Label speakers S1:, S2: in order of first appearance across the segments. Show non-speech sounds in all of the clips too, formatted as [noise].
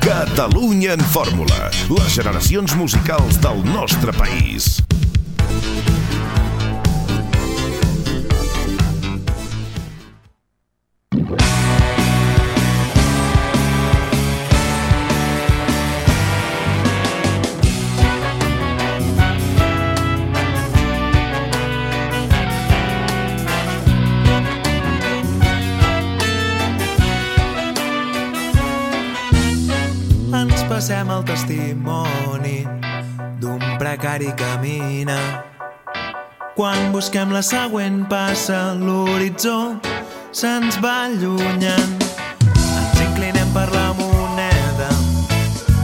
S1: Catalunya en fórmula. Les generacions musicals del nostre país.
S2: Passem el testimoni d'un precari camina. Quan busquem la següent passa, l'horitzó se'ns va allunyant. Ens inclinem per la moneda,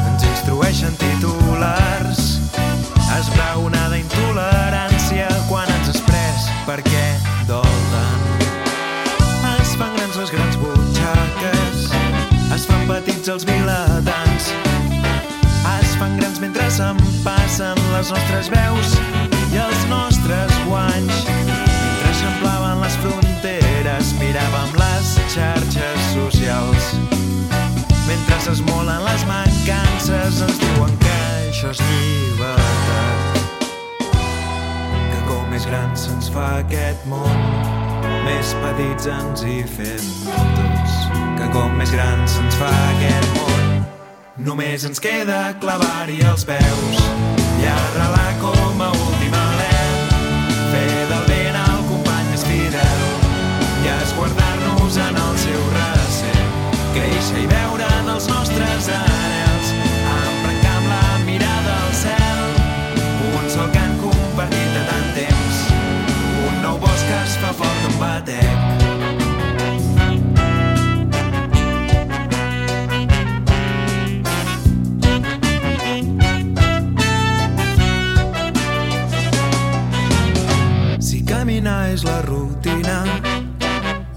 S2: ens instrueixen titulars. Esbraonada intolerància quan ens has pres perquè dol tant. Es fan grans les grans butxaques, es fan petits els vilatans. Fan grans mentre se'n passen les nostres veus i els nostres guanys. Mentre eixamplaven les fronteres, miràvem les xarxes socials. Mentre s'esmolen les mancances, ens diuen que això és llibertat. Que com més gran se'ns fa aquest món, més petits ens hi fem tots. Que com més gran se'ns fa aquest món, només ens queda clavar-hi els peus i arrelar com a últim alè. Fer del vent el company és fidel i esguardar-nos en el seu recent. Créixer i veure en els nostres anels, embrancar amb la mirada al cel. Un sol cant compartit de tant temps, un nou bosc que es fa fort d'un batec.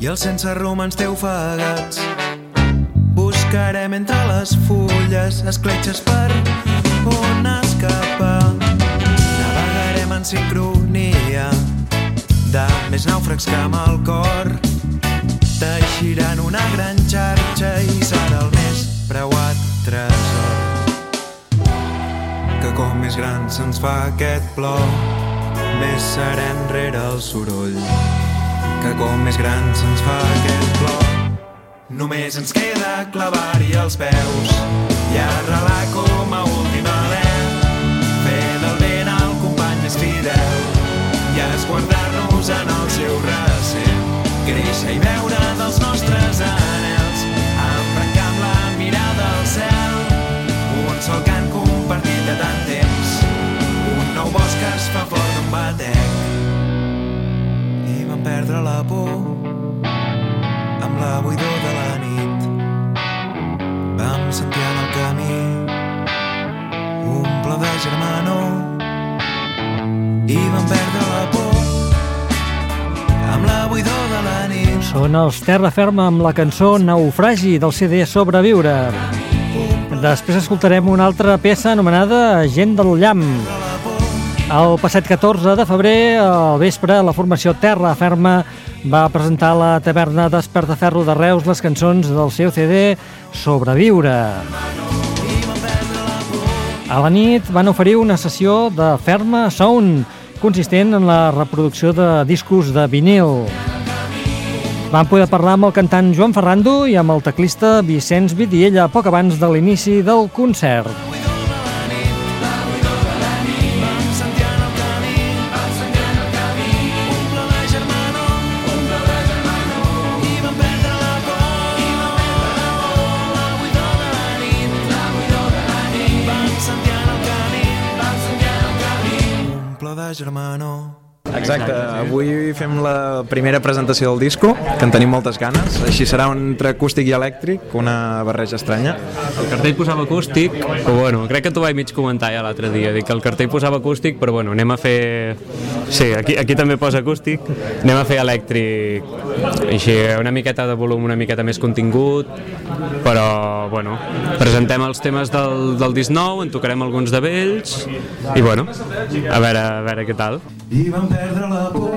S2: I el sense rumb ens té ofegats, buscarem entre les fulles escletxes per on escapar. Navegarem en sincronia de més nàufrags que amb el cor. Teixiran una gran xarxa i serà el més preuat tresor. Que com més gran se'ns fa aquest plor, més serem rere el soroll. Que com més gran se'ns fa aquest plor, només ens queda clavar-hi els peus i arrelar com a últim alè. Fer del vent el company és fidel i esguardar-nos en el seu recent. Créixer i veure dels nostres anels, embrancar amb la mirada al cel. Un sol cant compartit de tant temps, un nou bosc que es fa fort d'un batec. Perdre la por amb la buidor de la nit. Vam sentir en el camí un plor de germanor i vam perdre la por amb la buidor de la nit.
S3: Són els Terra Ferma amb la cançó Naufragi del CD Sobreviure. Després escoltarem una altra peça anomenada Gent del Llamp. El passat 14 de febrer, al vespre, la formació Terra Ferma va presentar a la taverna d'Espertaferro de Reus les cançons del seu CD Sobreviure. A la nit van oferir una sessió de Ferma Sound, consistent en la reproducció de discos de vinil. Vam poder parlar amb el cantant Joan Ferrando i amb el teclista Vicenç Vidiella poc abans de l'inici del concert.
S2: Un plor de germanor
S4: Exacte, avui fem la primera presentació del disco, que en tenim moltes ganes. Així serà entre acústic i elèctric, una barreja estranya.
S5: El cartell posava acústic, però bueno, crec que t'ho vaig mig comentar ja l'altre dia, dic que el cartell posava acústic, però bueno, anem a fer... Sí, aquí, aquí també posa acústic, anem a fer elèctric, així, una miqueta de volum, una miqueta més contingut, però bueno, presentem els temes del, del disc nou, en tocarem alguns de vells, i bueno, a veure, a veure què tal.
S2: i vam perdre la por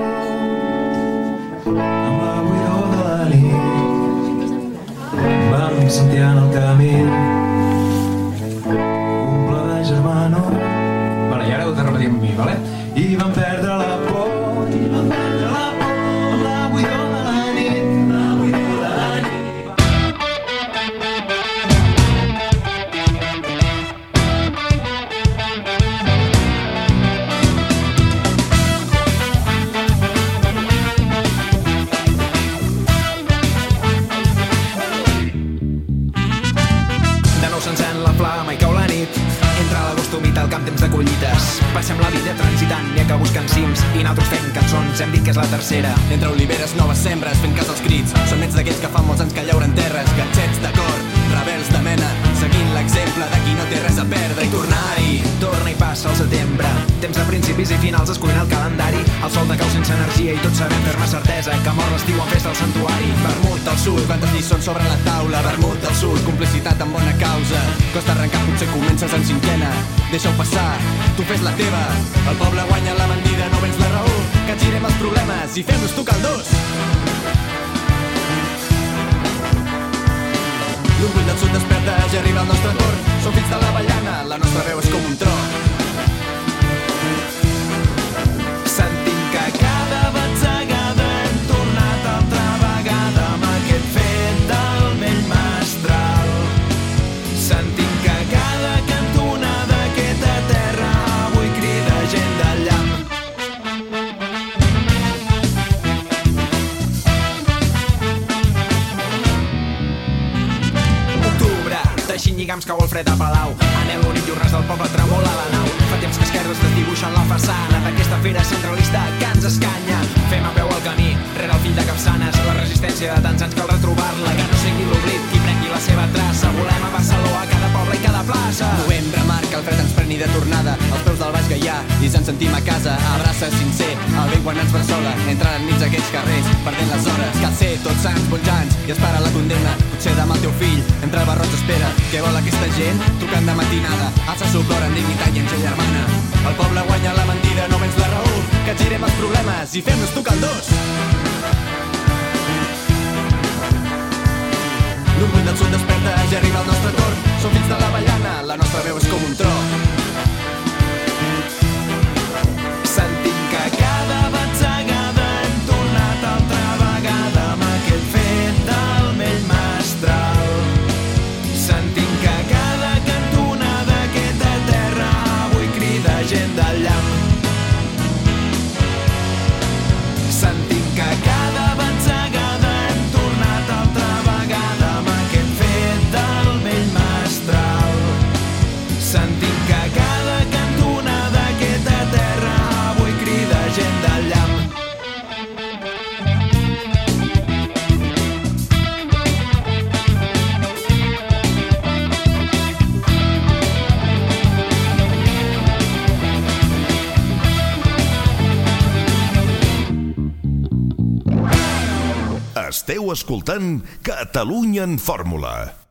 S2: amb la buidor de la nit. Vam sentir en el camí
S4: un pla
S2: de germanor. Vale, i ara ho de amb mi, vale? I vam perdre la por
S4: temps de collites. Passem la vida transitant i que buscant cims i nosaltres fent cançons, hem dit que és la tercera.
S6: Entre oliveres, noves sembres, fent cas als crits. Som nets d'aquells que fa molts anys que llauren terres, ganxets de cor, rebels de mena, seguint l'exemple de qui no té res a perdre i tornar-hi.
S4: Torna i passa el setembre, temps de principis i finals escollint el calendari. El sol de cau sense energia i tots sabem fer-ne certesa que mor l'estiu en festa al santuari.
S6: Vermut del sud, quantes lliçons sobre la taula. Vermut del sud, complicitat amb bona causa. Costa arrencar, potser comences en cinquena. Deixa-ho passar, tu fes la teva. El poble guanya la bandida, no vens la raó. Que girem els problemes i fem-nos tu caldós. L'orgull del sud desperta, ja arriba el nostre torn. Som fills de l'avellana, la nostra veu és com un tro.
S4: Lligams cau el fred a Palau. Anem l'únic i res del poble tremola la nau. Fa temps que esquerres desdibuixen la façana d'aquesta fera centralista que ens escanya. Fem a peu el camí, rere el fill de Capçanes. La resistència de tants anys cal retrobar-la, que no sigui l'oblit qui la seva traça. Volem a Barcelona, a cada poble i cada plaça.
S6: Novembre marca el fred ens preni de tornada. Als peus del baix gaià i ens en sentim a casa. Abraça sincer el vent quan ens bressola. Entrant enmig d'aquests carrers perdent les hores. Cal ser tots sants bons i espera la condemna. Potser demà el teu fill entre el barroig espera. Què vol aquesta gent? Tocant de matinada. Alça su cor en dignitat i en gent germana el poble guanya la mentida no vens la raó. Que girem els problemes i fem-nos tu caldós L'orgull del sud desperta, ja arriba el nostre torn. Som fills de l'avellana, la nostra veu és com un tro.
S7: Esteu escoltant Catalunya en Fórmula.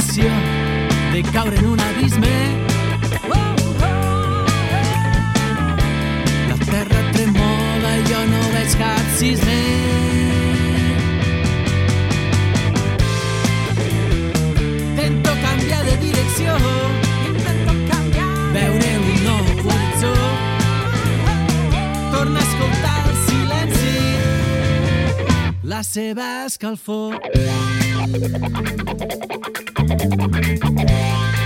S8: La sensació de caure en un abisme. La terra tremola jo no veig cap cisne. Intento canviar de direcció. Intento canviar. Veure un. Torna a silenci. La seva escalfor.
S2: Thank
S3: you.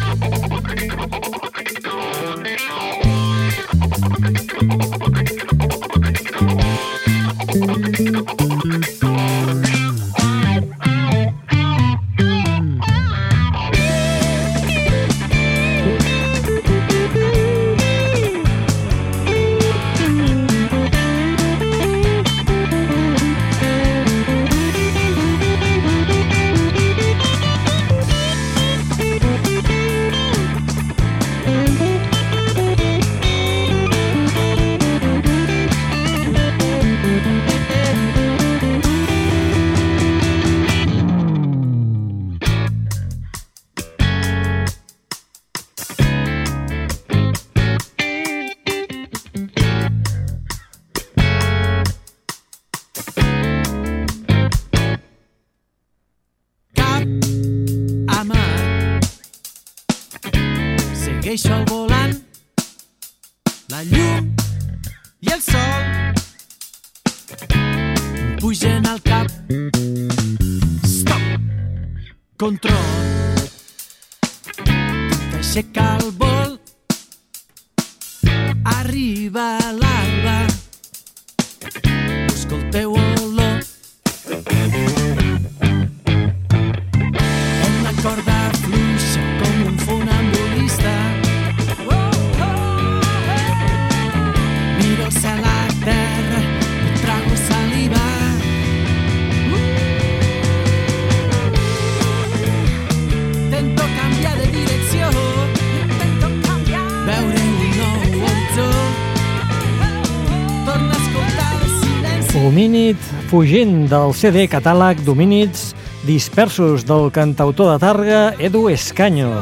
S3: Fugint del CD catàleg d'homínids dispersos del cantautor de Targa Edu Escanyo.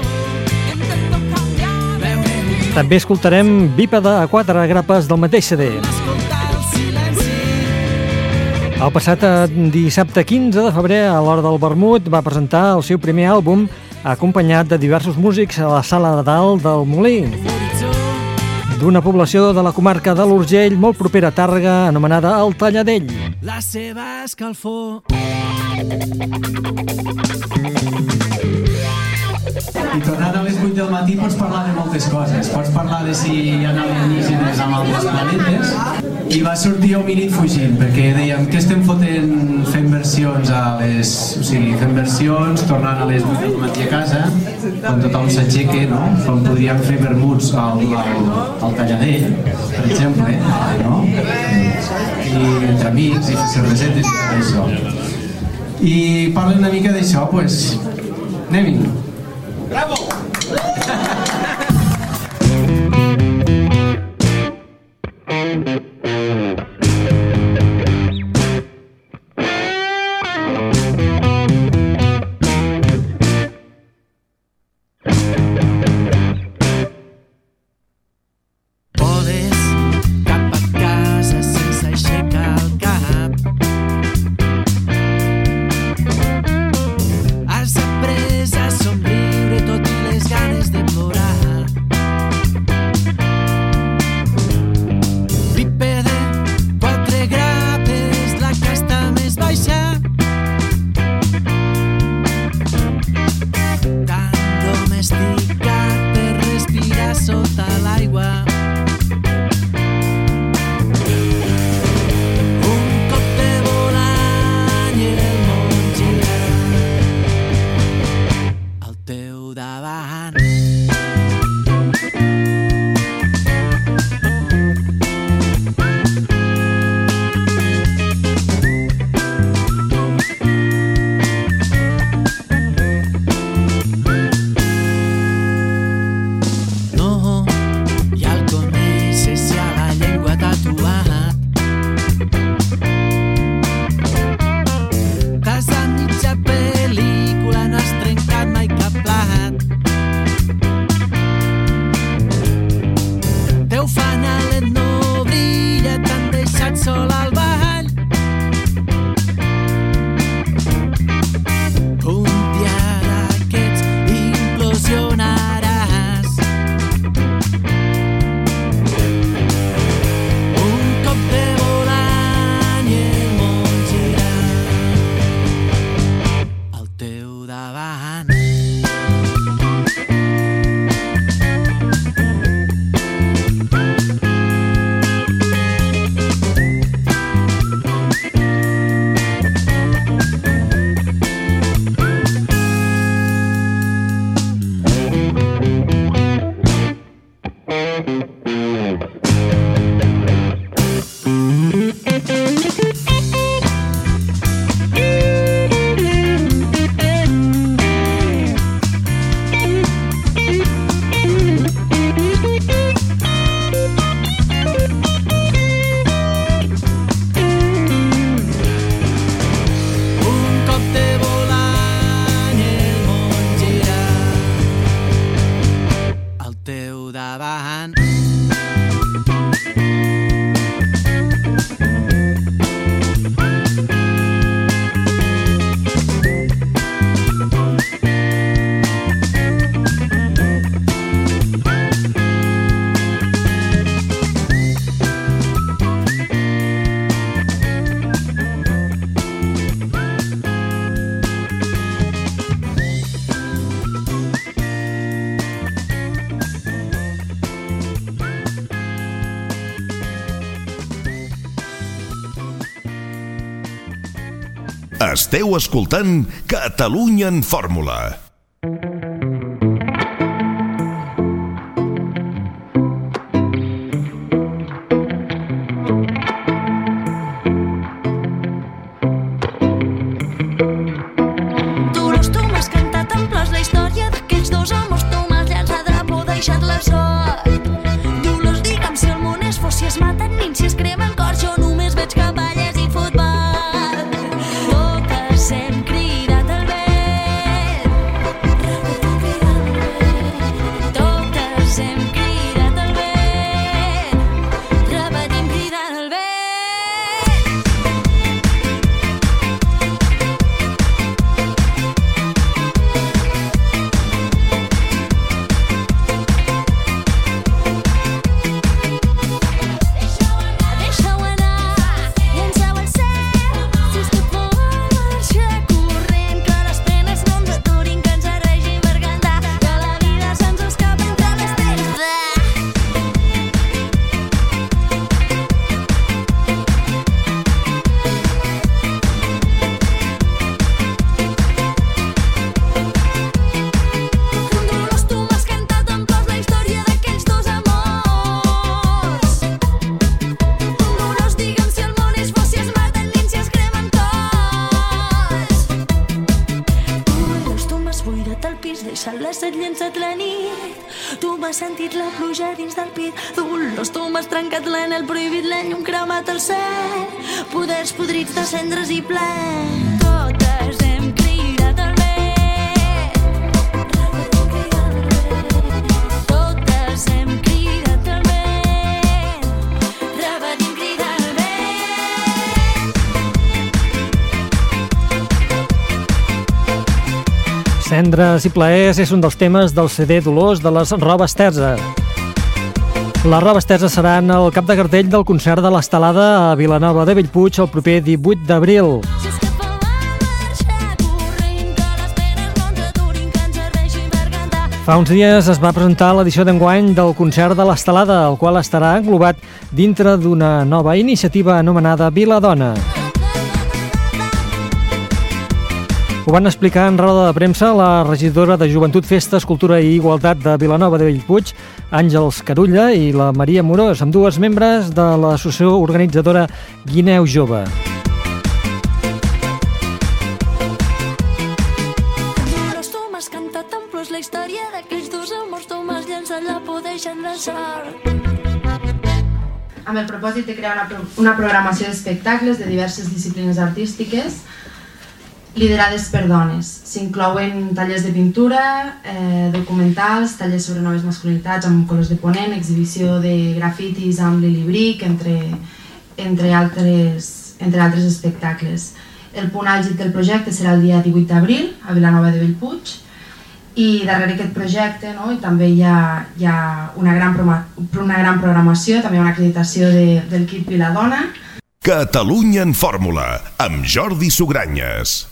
S3: També escoltarem Bípeda a quatre grapes del mateix CD.
S2: el
S3: passat eh, dissabte 15 de febrer, a l'hora del vermut, va presentar el seu primer àlbum acompanyat de diversos músics a la sala de dalt del Molí, d'una població de la comarca de l'Urgell molt propera a Tàrrega, anomenada el Talladell.
S2: La seva escalfor
S9: I tornant a les 8 del matí pots parlar de moltes coses. Pots parlar de si hi ha alienígenes amb altres planetes. I va sortir Hominid fugint, perquè dèiem que estem fotent fent versions a les... O sigui, fent versions, tornant a les 8 del matí a casa, quan tothom s'aixeca, no? Com podríem fer vermuts al, al, al Talladell, per exemple, no? I entre amics i fer cervesetes i tot això. I parlen una mica d'això, doncs... Pues, anem-hi.
S10: ¡Bravo! [laughs] Escoltant Catalunya en Fórmula.
S1: Repetim cridant al vent. Cendres i
S3: plaers és un dels temes del CD Dolors de les Robes Terza. Les Robes Terza seran el cap de cartell del concert de l'Estelada a Vilanova de Bellpuig el proper 18 d'abril.
S1: Fa
S3: uns dies es va presentar l'edició d'enguany del concert de l'Estelada, el qual estarà englobat dintre d'una nova iniciativa anomenada Viladona. Ho van explicar en roda de premsa la regidora de Joventut, Festes, Cultura i Igualtat de Vilanova de Bellpuig, Àngels Carulla i la Maria Morós, amb dues membres de l'associació organitzadora Guineu Jove.
S1: La història d'aquells dos amors. Tu m'has llançat la por deixant la sort.
S11: amb el propòsit de crear una, pro una programació d'espectacles de diverses disciplines artístiques liderades per dones. S'inclouen tallers de pintura, eh, documentals, tallers sobre noves masculinitats amb colors de ponent, exhibició de grafitis amb Lili Brick, entre, entre, altres, entre altres espectacles. El punt àlgid del projecte serà el dia 18 d'abril a Vilanova de Bellpuig i darrere aquest projecte no, i també hi ha, hi ha una, gran una gran programació, també una acreditació de, del kit Viladona
S10: Catalunya en Fórmula, amb Jordi Sugranyes.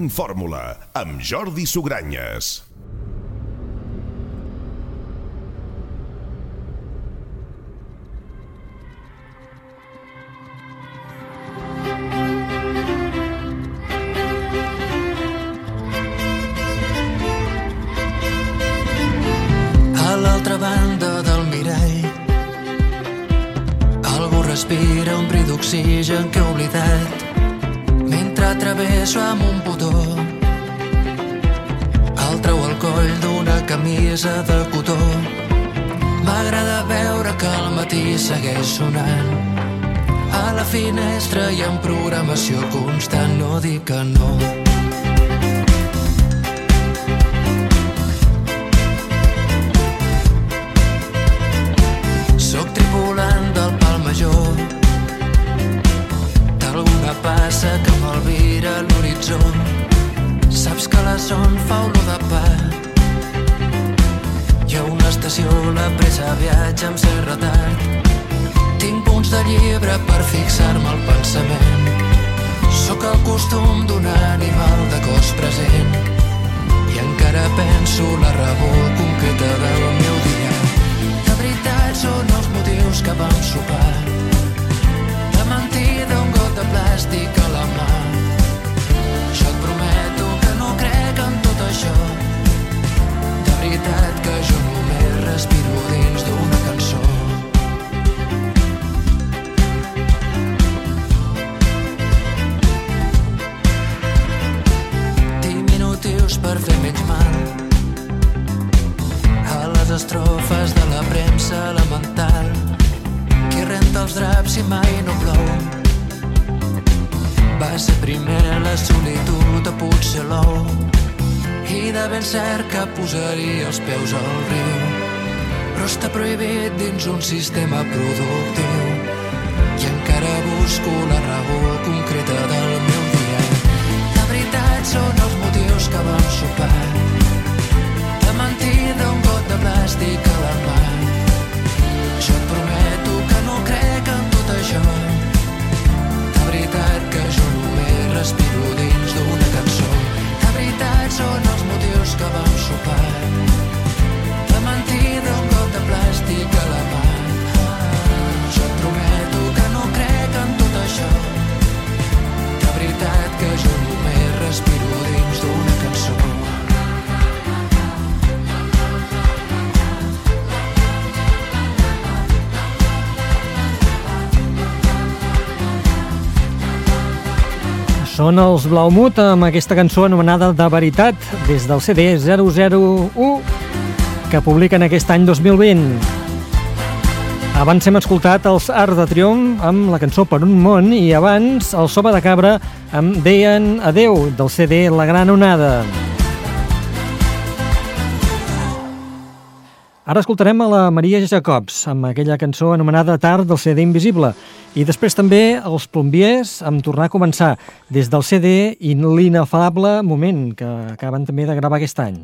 S7: en fórmula amb Jordi Sugranyes.
S12: M'agrada veure que al matí segueix sonant a la finestra i en programació constant no dic que no. special sistema pro Són els
S3: Blaumut amb aquesta cançó anomenada De Veritat, des del CD 001 que publiquen aquest any 2020. Abans hem escoltat els Art de Triomf amb la cançó Per un món i abans el Soba de Cabra amb Deien Adeu del CD La Gran Onada. Ara escoltarem a la Maria Jacobs amb aquella cançó anomenada Tard del CD Invisible i després també els plombiers amb Tornar a començar des del CD i l'inefable Moment que acaben també de gravar aquest any.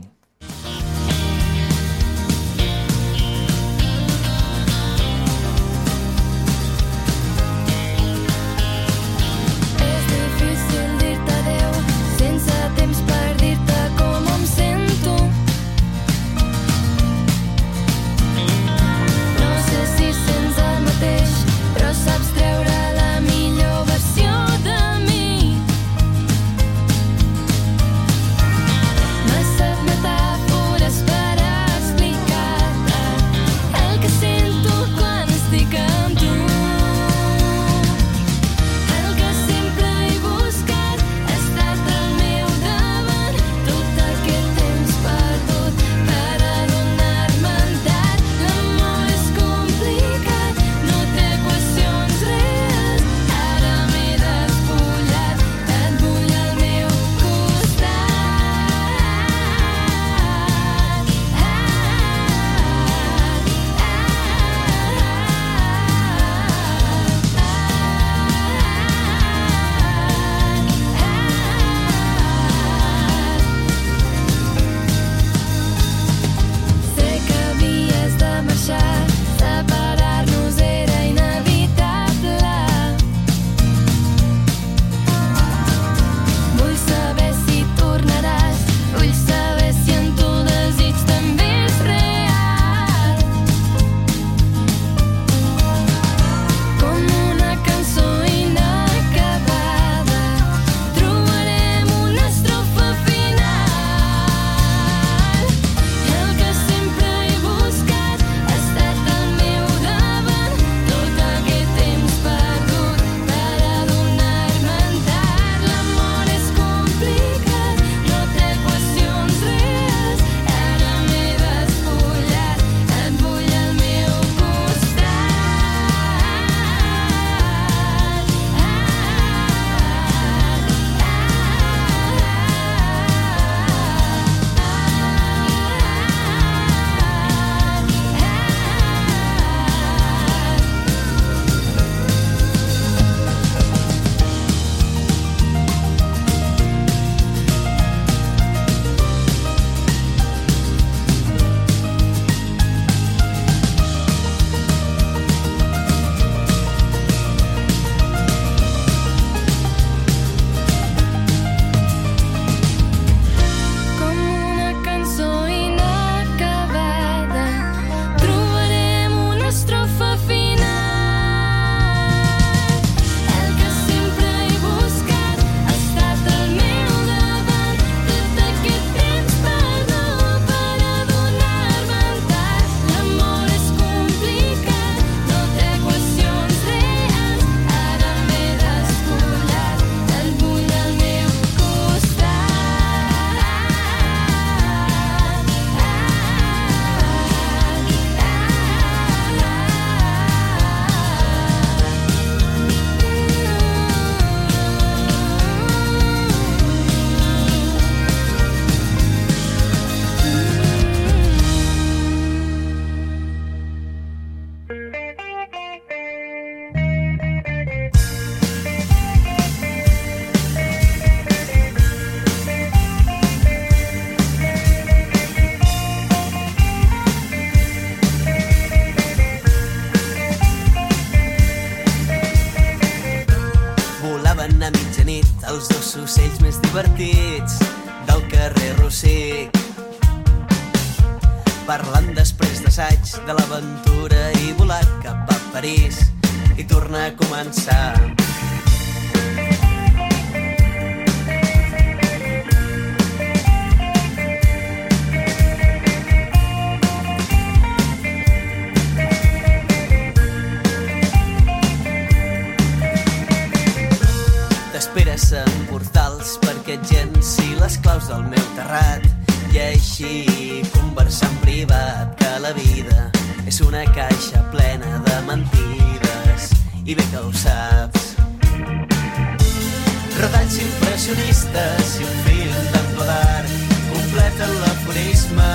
S13: Retalls impressionistes i un film d'en Godard completen l'aforisme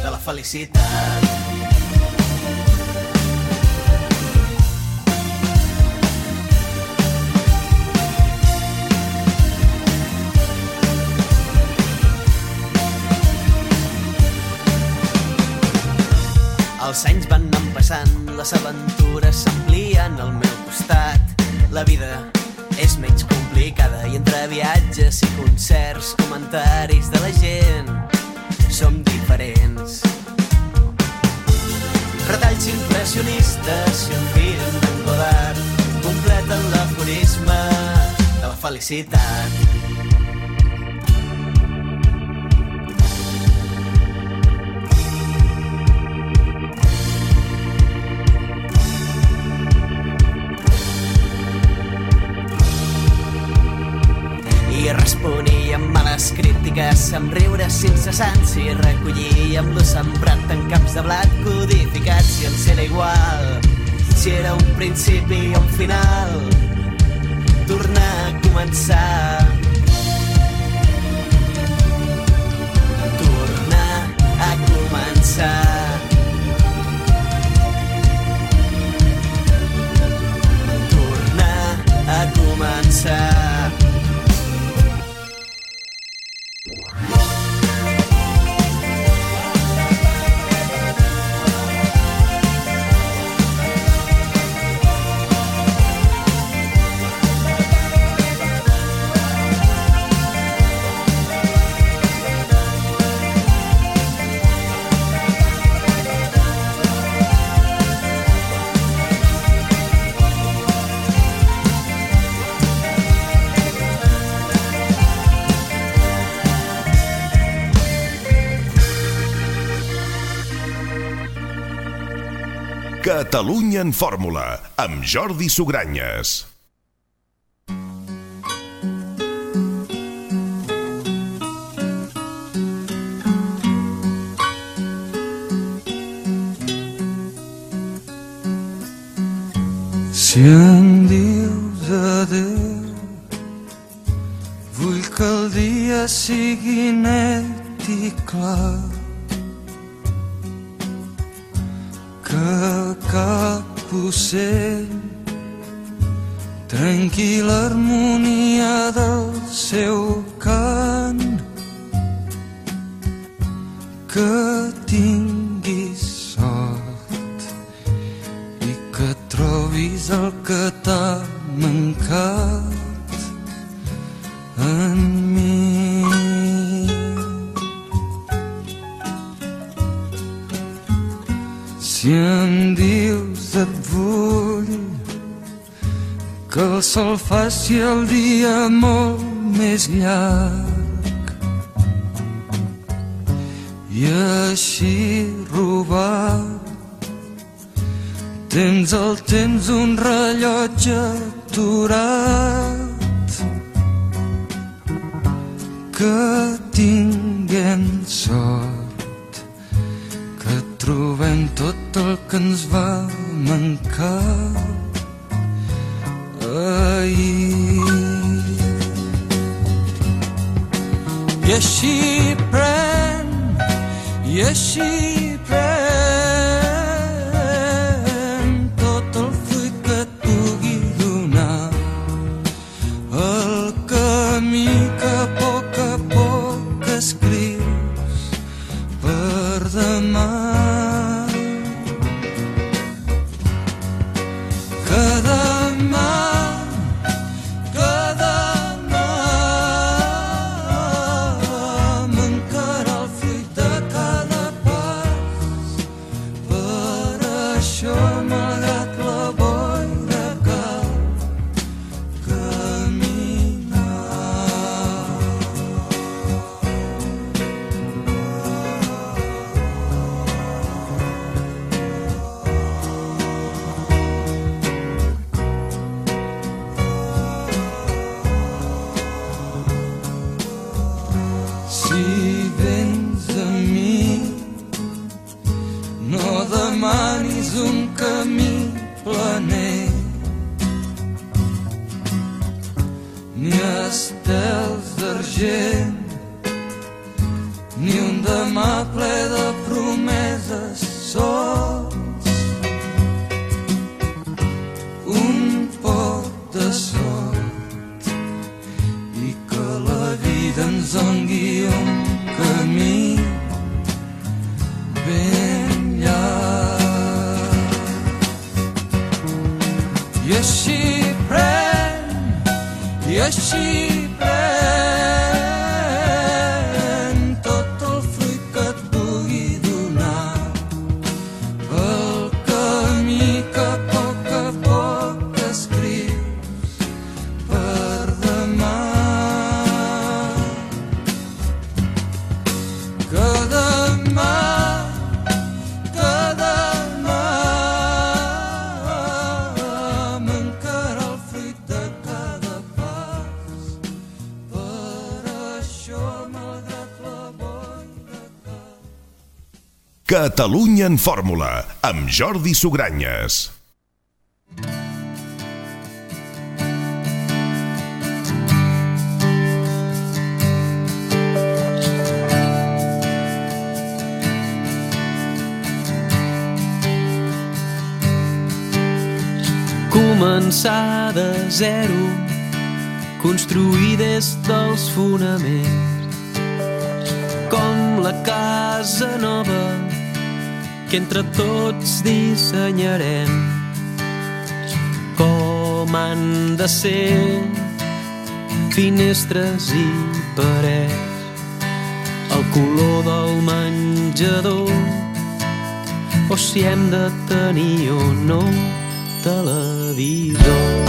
S13: de la felicitat. Els anys van anant passant, les aventures s'amplien al meu costat. La vida és menys complicada i entre viatges i concerts, comentaris de la gent, som diferents. Retalls impressionistes i un film d'en completen l'aforisme de la felicitat. Males crítiques, amb riures incessants i recollia amb lo sembrat en camps de blat codificats si ens era igual, si era un principi o un final, tornar a començar. Tornar a començar. Tornar a començar.
S1: Catalunya en fórmula, amb Jordi Sugranyes.
S14: Si em dius adeu, vull que el dia sigui net i clar. Cap ocell trenqui l'harmonia del seu cant. Que tinguis sort i que trobis el que t'ha mancat en mi. Si em dius vull que el sol faci el dia molt més llarg. I així robar Tens el temps un rellotge aturat que tinguem sort que trobem tot el que ens va mancar ahir i així pren i així pren
S7: Catalunya en fórmula, amb Jordi Sugranyes.
S8: Començar de zero, construir des dels fonaments, com la casa nova que entre tots dissenyarem. Com han de ser finestres i parets, el color del menjador, o si hem de tenir o no televisor.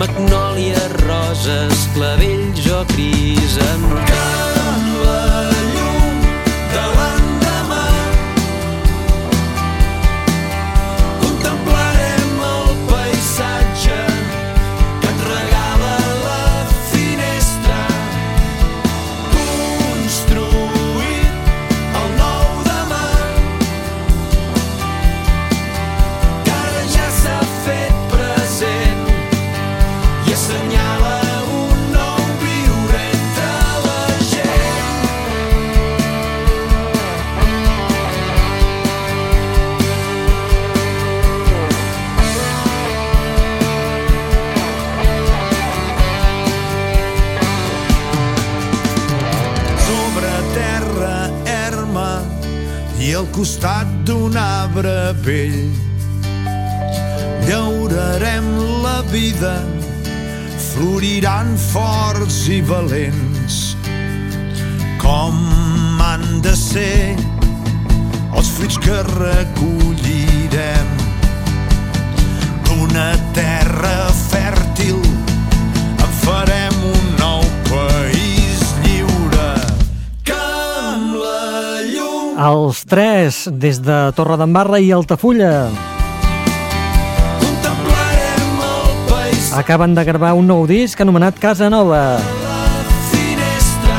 S8: Magnòlies, roses, clavells o crisantants.
S3: Des de Torredembarra i Altafulla. Acaben de gravar un nou disc anomenat Casa Nova.
S2: finestra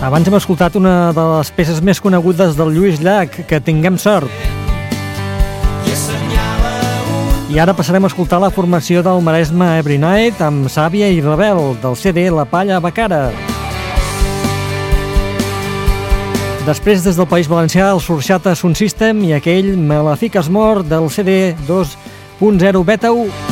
S3: Abans hem escoltat una de les peces més conegudes del Lluís Llach, que tinguem sort.
S2: I
S3: ara passarem a escoltar la formació del Maresme Every Night amb Sàvia i Rebel, del CD La Palla Bacara. Després, des del País Valencià, el Sorxata Sun System i aquell Me la fiques mort del CD 2.0 Beta 1.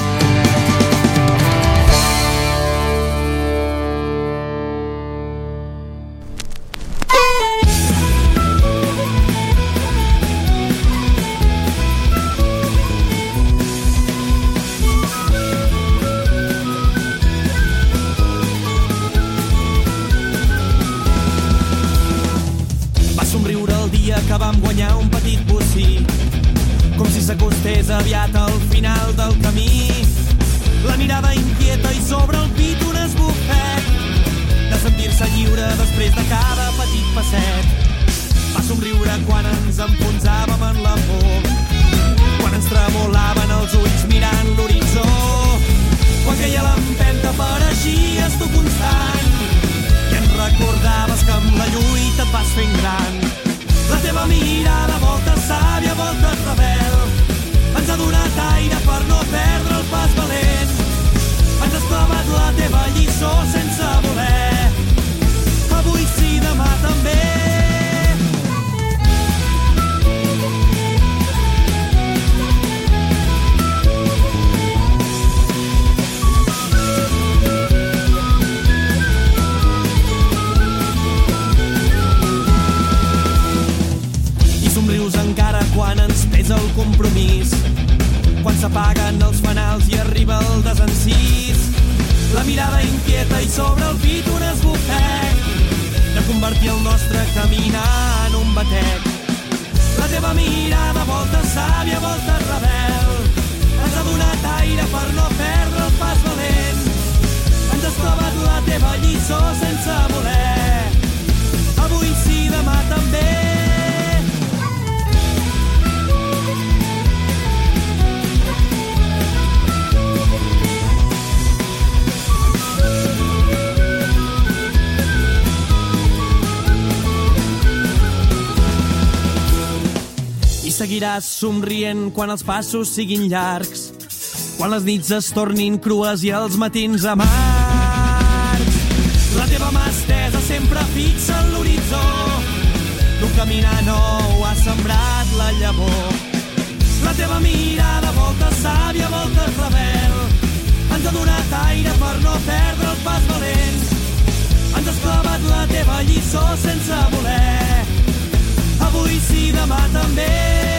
S15: viuràs somrient quan els passos siguin llargs, quan les nits es tornin crues i els matins amargs. La teva mà estesa sempre fixa en l'horitzó. Tu caminar nou ha sembrat la llavor. La teva mirada, volta sàvia, volta rebel, ens ha donat aire per no perdre el pas valent. Ens has clavat la teva lliçó sense voler. Avui sí, demà també.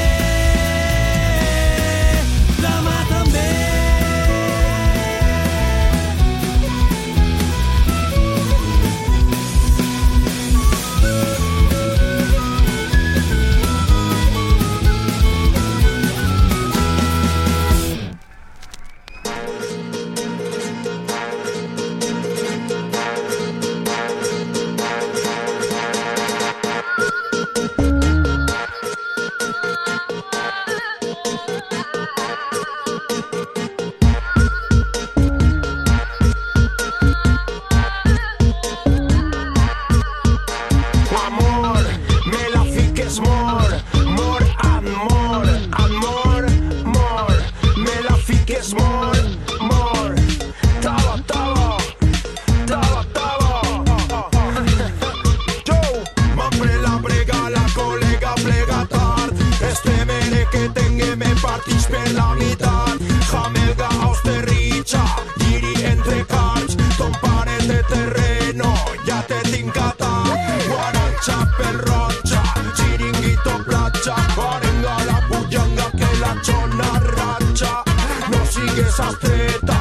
S16: esas.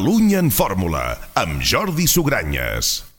S1: Catalunya en Fórmula, amb Jordi Sugranyes.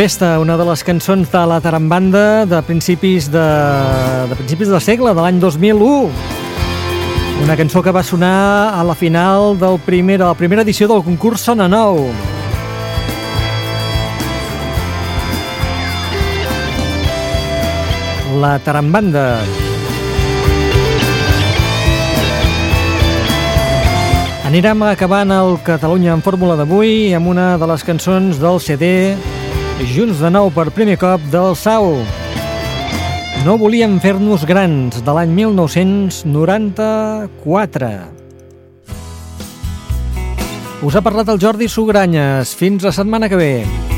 S17: Tempesta,
S3: una de les cançons de la Tarambanda de principis de, de principis del segle, de l'any 2001. Una cançó que va sonar a la final del primer, de la primera edició del concurs Sona Nou. La Tarambanda. Anirem acabant el Catalunya en fórmula d'avui amb una de les cançons del CD junts de nou per primer cop del Sau. No volíem fer-nos grans, de l'any 1994. Us ha parlat el Jordi Sogranyes. Fins la setmana que ve.